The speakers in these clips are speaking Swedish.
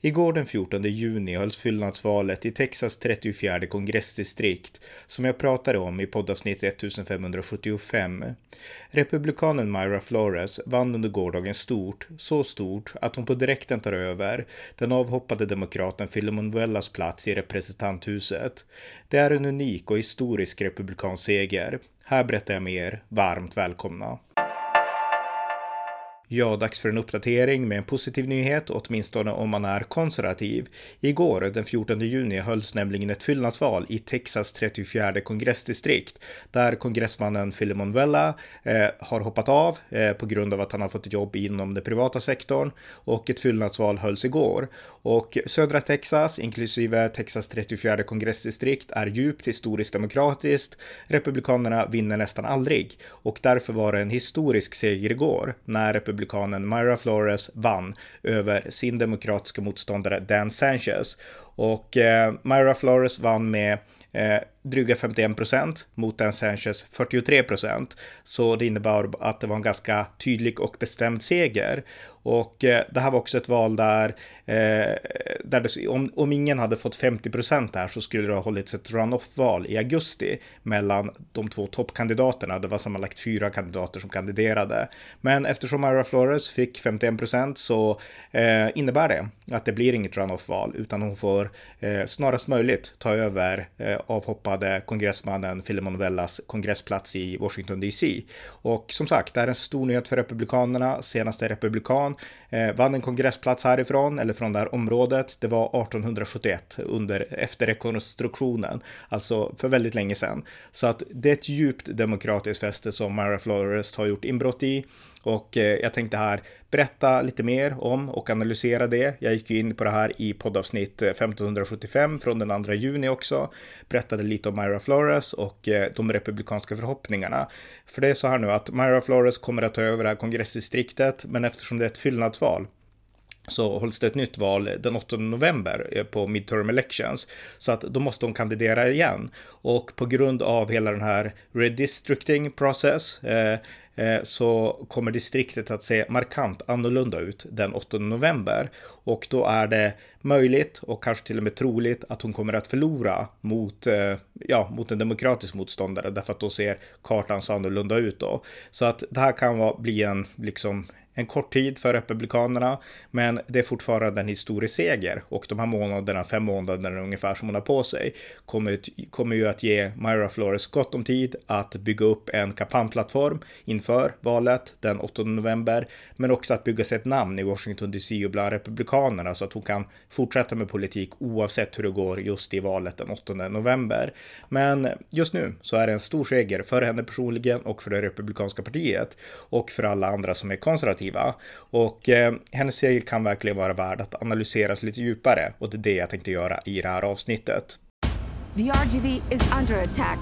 Igår den 14 juni hölls fyllnadsvalet i Texas 34 kongressdistrikt som jag pratade om i poddavsnitt 1575. Republikanen Myra Flores vann under gårdagen stort, så stort att hon på direkten tar över den avhoppade demokraten Philemon Wellas plats i representanthuset. Det är en unik och historisk republikansk seger. Här berättar jag mer. Varmt välkomna! Ja, dags för en uppdatering med en positiv nyhet, åtminstone om man är konservativ. Igår, den 14 juni, hölls nämligen ett fyllnadsval i Texas 34 kongressdistrikt, där kongressmannen Philemon Vella eh, har hoppat av eh, på grund av att han har fått jobb inom den privata sektorn och ett fyllnadsval hölls igår. Och södra Texas, inklusive Texas 34 kongressdistrikt, är djupt historiskt demokratiskt. Republikanerna vinner nästan aldrig och därför var det en historisk seger igår när republikanen Myra Flores vann över sin demokratiska motståndare Dan Sanchez. Och eh, Myra Flores vann med eh, dryga 51 procent mot en Sanchez 43 procent. Så det innebar att det var en ganska tydlig och bestämd seger. Och eh, det här var också ett val där, eh, där det, om, om ingen hade fått 50 procent här så skulle det ha hållits ett runoff-val i augusti mellan de två toppkandidaterna. Det var sammanlagt fyra kandidater som kandiderade. Men eftersom Ira Flores fick 51 procent så eh, innebär det att det blir inget runoff-val utan hon får eh, snarast möjligt ta över eh, avhoppade kongressmannen Philemon Vellas kongressplats i Washington DC. Och som sagt, det är en stor nyhet för Republikanerna. Senaste republikan eh, vann en kongressplats härifrån, eller från det här området. Det var 1871 under, efter rekonstruktionen, alltså för väldigt länge sedan. Så att det är ett djupt demokratiskt fäste som Mara Flores har gjort inbrott i. Och eh, jag tänkte här berätta lite mer om och analysera det. Jag gick ju in på det här i poddavsnitt eh, 1575 från den 2 juni också. Berättade lite om Myra Flores och eh, de republikanska förhoppningarna. För det är så här nu att Myra Flores kommer att ta över det här kongressdistriktet, men eftersom det är ett fyllnadsval så hålls det ett nytt val den 8 november eh, på midterm elections. Så att då måste hon kandidera igen. Och på grund av hela den här redistricting process eh, eh så kommer distriktet att se markant annorlunda ut den 8 november. Och då är det möjligt och kanske till och med troligt att hon kommer att förlora mot, eh, ja, mot en demokratisk motståndare därför att då ser kartan så annorlunda ut då. Så att det här kan vara bli en, liksom, en kort tid för Republikanerna, men det är fortfarande en historisk seger och de här månaderna, fem månader ungefär som hon har på sig, kommer, kommer ju att ge Myra Flores gott om tid att bygga upp en kampanjplattform inför valet den 8 november, men också att bygga sig ett namn i Washington DC och bland Republikanerna så att hon kan fortsätta med politik oavsett hur det går just i valet den 8 november. Men just nu så är det en stor seger för henne personligen och för det republikanska partiet och för alla andra som är konservativa Och eh, hennes seger kan verkligen vara värd att analyseras lite djupare och det är det jag tänkte göra i det här avsnittet. The RGV is under attack.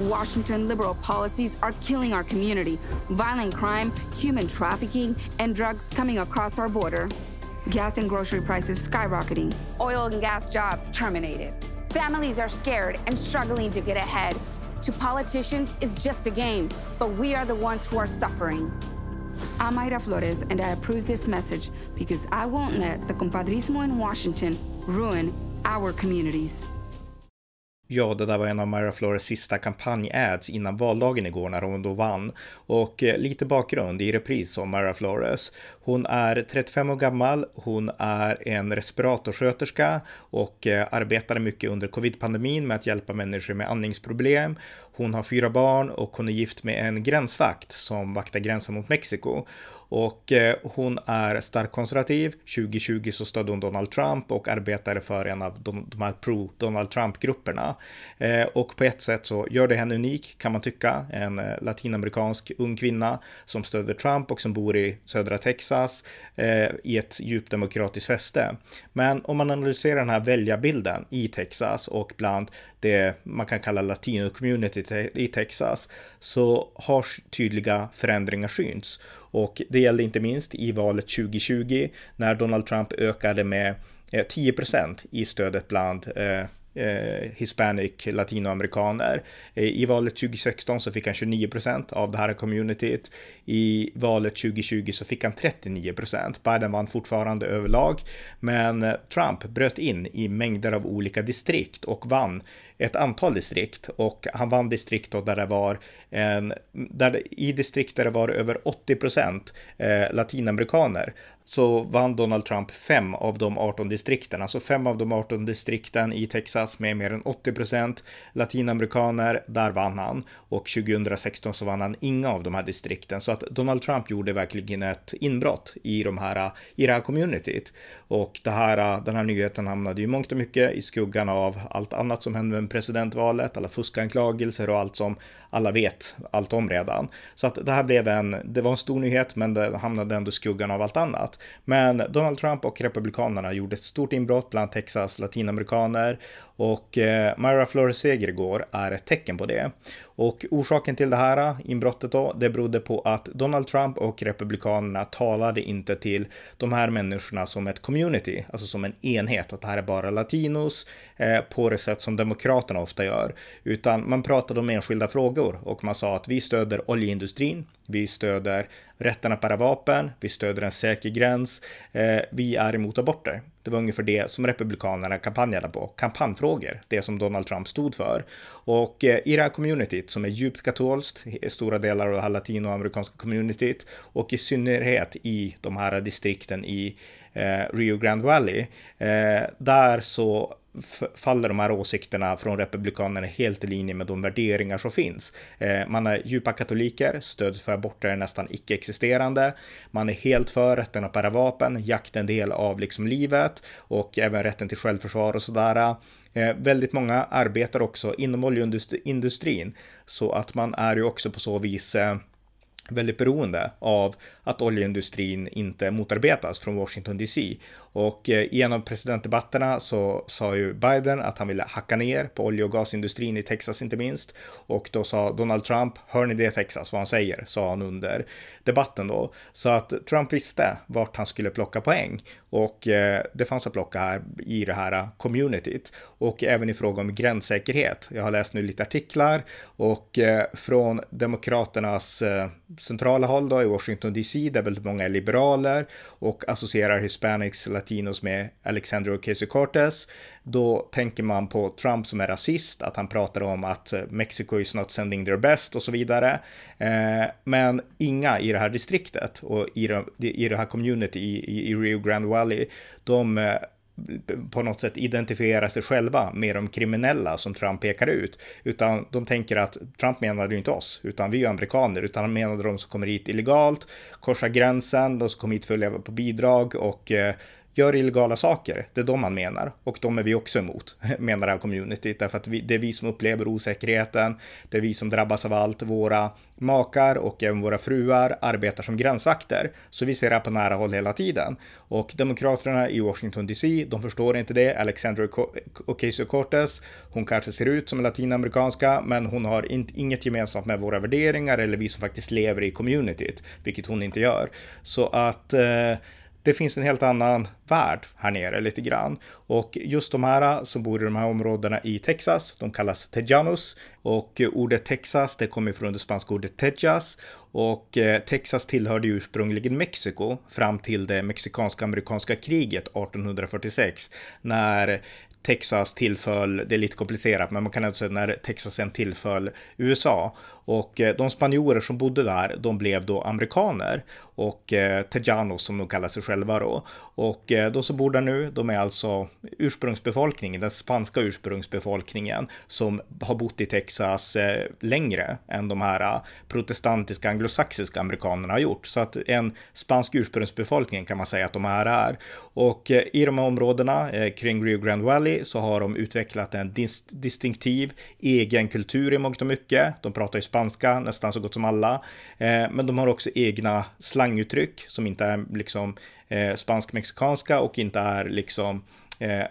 Washington liberal policies are killing our community. Violent crime, human trafficking, and drugs coming across our border. Gas and grocery prices skyrocketing. Oil and gas jobs terminated. Families are scared and struggling to get ahead. To politicians, it's just a game, but we are the ones who are suffering. I'm Mayra Flores, and I approve this message because I won't let the compadrismo in Washington ruin our communities. Ja, det där var en av Myra Flores sista kampanj-ads innan valdagen igår när hon då vann. Och eh, lite bakgrund i repris om Myra Flores. Hon är 35 år gammal, hon är en respiratorsköterska och eh, arbetade mycket under covid-pandemin med att hjälpa människor med andningsproblem. Hon har fyra barn och hon är gift med en gränsvakt som vaktar gränsen mot Mexiko. Och eh, hon är starkt konservativ. 2020 så stödde hon Donald Trump och arbetade för en av de, de här pro-Donald Trump-grupperna. Eh, och på ett sätt så gör det henne unik kan man tycka. En eh, latinamerikansk ung kvinna som stöder Trump och som bor i södra Texas i ett djupt demokratiskt fäste. Men om man analyserar den här väljarbilden i Texas och bland det man kan kalla latino community i Texas så har tydliga förändringar synts. Och det gällde inte minst i valet 2020 när Donald Trump ökade med eh, 10% i stödet bland eh, eh, hispanic latinoamerikaner. Eh, I valet 2016 så fick han 29 procent av det här communityt. I valet 2020 så fick han 39 procent. Biden vann fortfarande överlag, men eh, Trump bröt in i mängder av olika distrikt och vann ett antal distrikt och han vann distrikt där det var en, där i distrikt där det var över 80 procent eh, latinamerikaner så vann Donald Trump fem av de 18 distrikten, alltså fem av de 18 distrikten i Texas med mer än 80 procent latinamerikaner, där vann han. Och 2016 så vann han inga av de här distrikten. Så att Donald Trump gjorde verkligen ett inbrott i de här i det här communityt. Och det här, den här nyheten hamnade ju mångt och mycket i skuggan av allt annat som hände med presidentvalet, alla fuskanklagelser och allt som alla vet allt om redan. Så att det här blev en, det var en stor nyhet, men det hamnade ändå i skuggan av allt annat. Men Donald Trump och Republikanerna gjorde ett stort inbrott bland Texas latinamerikaner och eh, Myra Flores seger igår är ett tecken på det. Och orsaken till det här eh, inbrottet då, det berodde på att Donald Trump och Republikanerna talade inte till de här människorna som ett community, alltså som en enhet, att det här är bara latinos eh, på det sätt som Demokraterna ofta gör, utan man pratade om enskilda frågor och man sa att vi stöder oljeindustrin, vi stöder rätten att bära vapen, vi stöder en säker gräns, eh, vi är emot aborter. Det var ungefär det som Republikanerna kampanjade på, kampanjfrågor, det som Donald Trump stod för. Och eh, i det här communityt som är djupt katolskt, i stora delar av det här latinoamerikanska communityt och i synnerhet i de här distrikten i eh, Rio Grande Valley, eh, där så faller de här åsikterna från republikanerna helt i linje med de värderingar som finns. Eh, man är djupa katoliker, stöd för aborter är nästan icke-existerande. Man är helt för rätten att bära vapen, jakt är en del av liksom livet och även rätten till självförsvar och sådär. Eh, väldigt många arbetar också inom oljeindustrin så att man är ju också på så vis eh, väldigt beroende av att oljeindustrin inte motarbetas från Washington DC. Och eh, i en av presidentdebatterna så sa ju Biden att han ville hacka ner på olje och gasindustrin i Texas inte minst. Och då sa Donald Trump, hör ni det Texas, vad han säger, sa han under debatten då. Så att Trump visste vart han skulle plocka poäng. Och eh, det fanns att plocka här i det här eh, communityt. Och även i fråga om gränssäkerhet. Jag har läst nu lite artiklar och från Demokraternas centrala håll då i Washington DC där väldigt många är liberaler och associerar hispanics latinos med Alexandria Ocasio-Cortez, då tänker man på Trump som är rasist, att han pratar om att Mexico is not sending their best och så vidare. Eh, men inga i det här distriktet och i det, i det här community i, i Rio Grande Valley, de eh, på något sätt identifiera sig själva med de kriminella som Trump pekar ut, utan de tänker att Trump menade ju inte oss, utan vi är amerikaner, utan han menade de som kommer hit illegalt, korsar gränsen, de som kommer hit för att leva på bidrag och eh, gör illegala saker. Det är de man menar och de är vi också emot, menar det här communityt, därför att vi, det är vi som upplever osäkerheten. Det är vi som drabbas av allt. Våra makar och även våra fruar arbetar som gränsvakter, så vi ser det här på nära håll hela tiden. Och demokraterna i Washington DC, de förstår inte det. Alexandra Ocasio-Cortez, hon kanske ser ut som latinamerikanska, men hon har in, inget gemensamt med våra värderingar eller vi som faktiskt lever i communityt, vilket hon inte gör. Så att eh, det finns en helt annan värld här nere lite grann. Och just de här eh, som bor i de här områdena i Texas, de kallas Tejanos. Och eh, ordet Texas, det kommer från det spanska ordet Tejas. Och eh, Texas tillhörde ursprungligen Mexiko fram till det mexikanska-amerikanska kriget 1846. När Texas tillföll, det är lite komplicerat, men man kan ändå säga när Texas sen tillföll USA. Och eh, de spanjorer som bodde där, de blev då amerikaner och eh, Tejanos som de kallar sig själva då. Och eh, de som bor där nu, de är alltså ursprungsbefolkningen, den spanska ursprungsbefolkningen som har bott i Texas eh, längre än de här eh, protestantiska anglosaxiska amerikanerna har gjort. Så att en spansk ursprungsbefolkning kan man säga att de här är. Och eh, i de här områdena eh, kring Rio Grande Valley så har de utvecklat en dis distinktiv egen kultur i mångt och mycket. De pratar ju spanska nästan så gott som alla, eh, men de har också egna slanguttryck som inte är liksom eh, spansk-mexikanska och inte är liksom eh,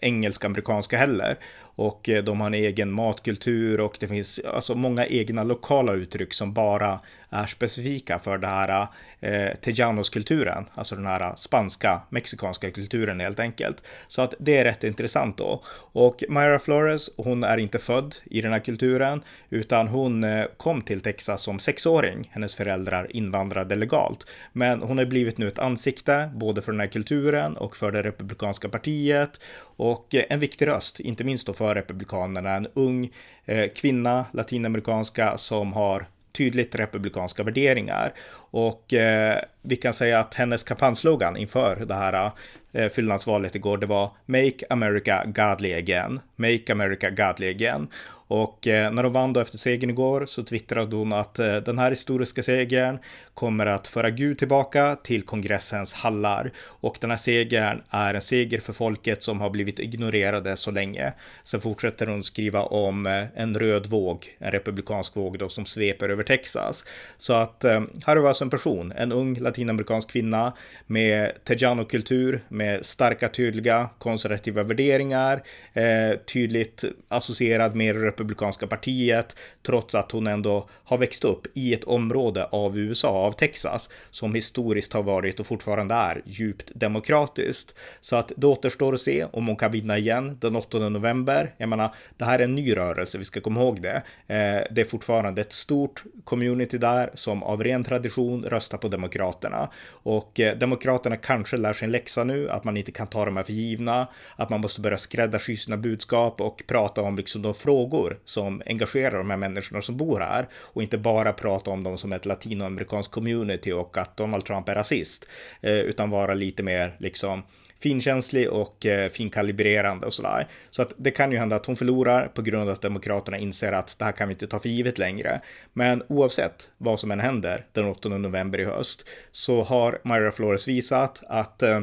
engelska-amerikanska heller. och eh, de har en egen matkultur och det finns alltså många egna lokala uttryck som bara är specifika för det här eh, Tejanos-kulturen, alltså den här spanska, mexikanska kulturen helt enkelt. Så att det är rätt intressant då. Och Myra Flores, hon är inte född i den här kulturen, utan hon eh, kom till Texas som sexåring. Hennes föräldrar invandrade legalt, men hon har blivit nu ett ansikte både för den här kulturen och för det republikanska partiet och eh, en viktig röst, inte minst då för republikanerna, en ung eh, kvinna, latinamerikanska, som har tydligt republikanska värderingar. Och eh, vi kan säga att hennes kampanjslogan inför det här eh, fyllnadsvalet igår, det var Make America Godly Again. Make America Godly Again. Och eh, när de vann då efter segern igår så twittrade hon att eh, den här historiska segern kommer att föra Gud tillbaka till kongressens hallar. Och den här segern är en seger för folket som har blivit ignorerade så länge. Sen fortsätter hon skriva om eh, en röd våg, en republikansk våg då som sveper över Texas. Så att eh, här har vi alltså en person, en ung latinamerikansk kvinna med Tejano-kultur, med starka, tydliga konservativa värderingar, eh, tydligt associerad med republikanska partiet, trots att hon ändå har växt upp i ett område av USA, av Texas, som historiskt har varit och fortfarande är djupt demokratiskt. Så att det återstår att se om hon kan vinna igen den 8 november. Jag menar, det här är en ny rörelse, vi ska komma ihåg det. Eh, det är fortfarande ett stort community där som av ren tradition röstar på Demokraterna och eh, Demokraterna kanske lär sig en läxa nu, att man inte kan ta de här för givna, att man måste börja skräddarsy sina budskap och prata om liksom de frågor frågor som engagerar de här människorna som bor här och inte bara prata om dem som ett latinamerikanskt community och att Donald Trump är rasist, eh, utan vara lite mer liksom finkänslig och eh, finkalibrerande och sådär. Så att det kan ju hända att hon förlorar på grund av att Demokraterna inser att det här kan vi inte ta för givet längre. Men oavsett vad som än händer den 8 november i höst så har Myra Flores visat att eh,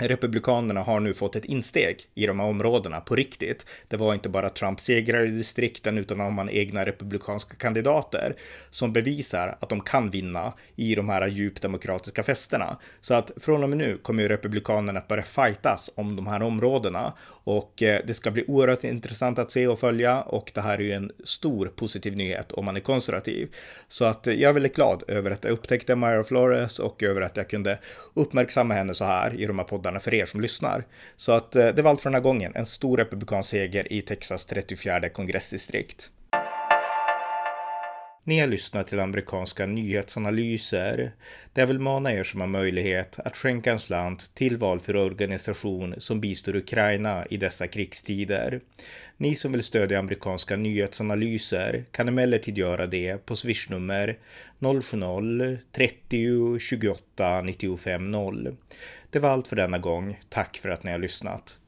Republikanerna har nu fått ett insteg i de här områdena på riktigt. Det var inte bara Trump segrar i distrikten utan har man egna republikanska kandidater som bevisar att de kan vinna i de här djupt demokratiska festerna. Så att från och med nu kommer ju republikanerna börja fightas om de här områdena och eh, det ska bli oerhört intressant att se och följa och det här är ju en stor positiv nyhet om man är konservativ. Så att eh, jag är väldigt glad över att jag upptäckte Myra Flores och över att jag kunde uppmärksamma henne så här i de här poddarna för er som lyssnar. Så att eh, det var allt för den här gången. En stor republikansk seger i Texas 34 kongressdistrikt. Ni har lyssnat till amerikanska nyhetsanalyser där jag vill mana er som har möjlighet att skänka en slant till valfri organisation som bistår Ukraina i dessa krigstider. Ni som vill stödja amerikanska nyhetsanalyser kan emellertid göra det på swishnummer 070-30 28 95 0. Det var allt för denna gång. Tack för att ni har lyssnat.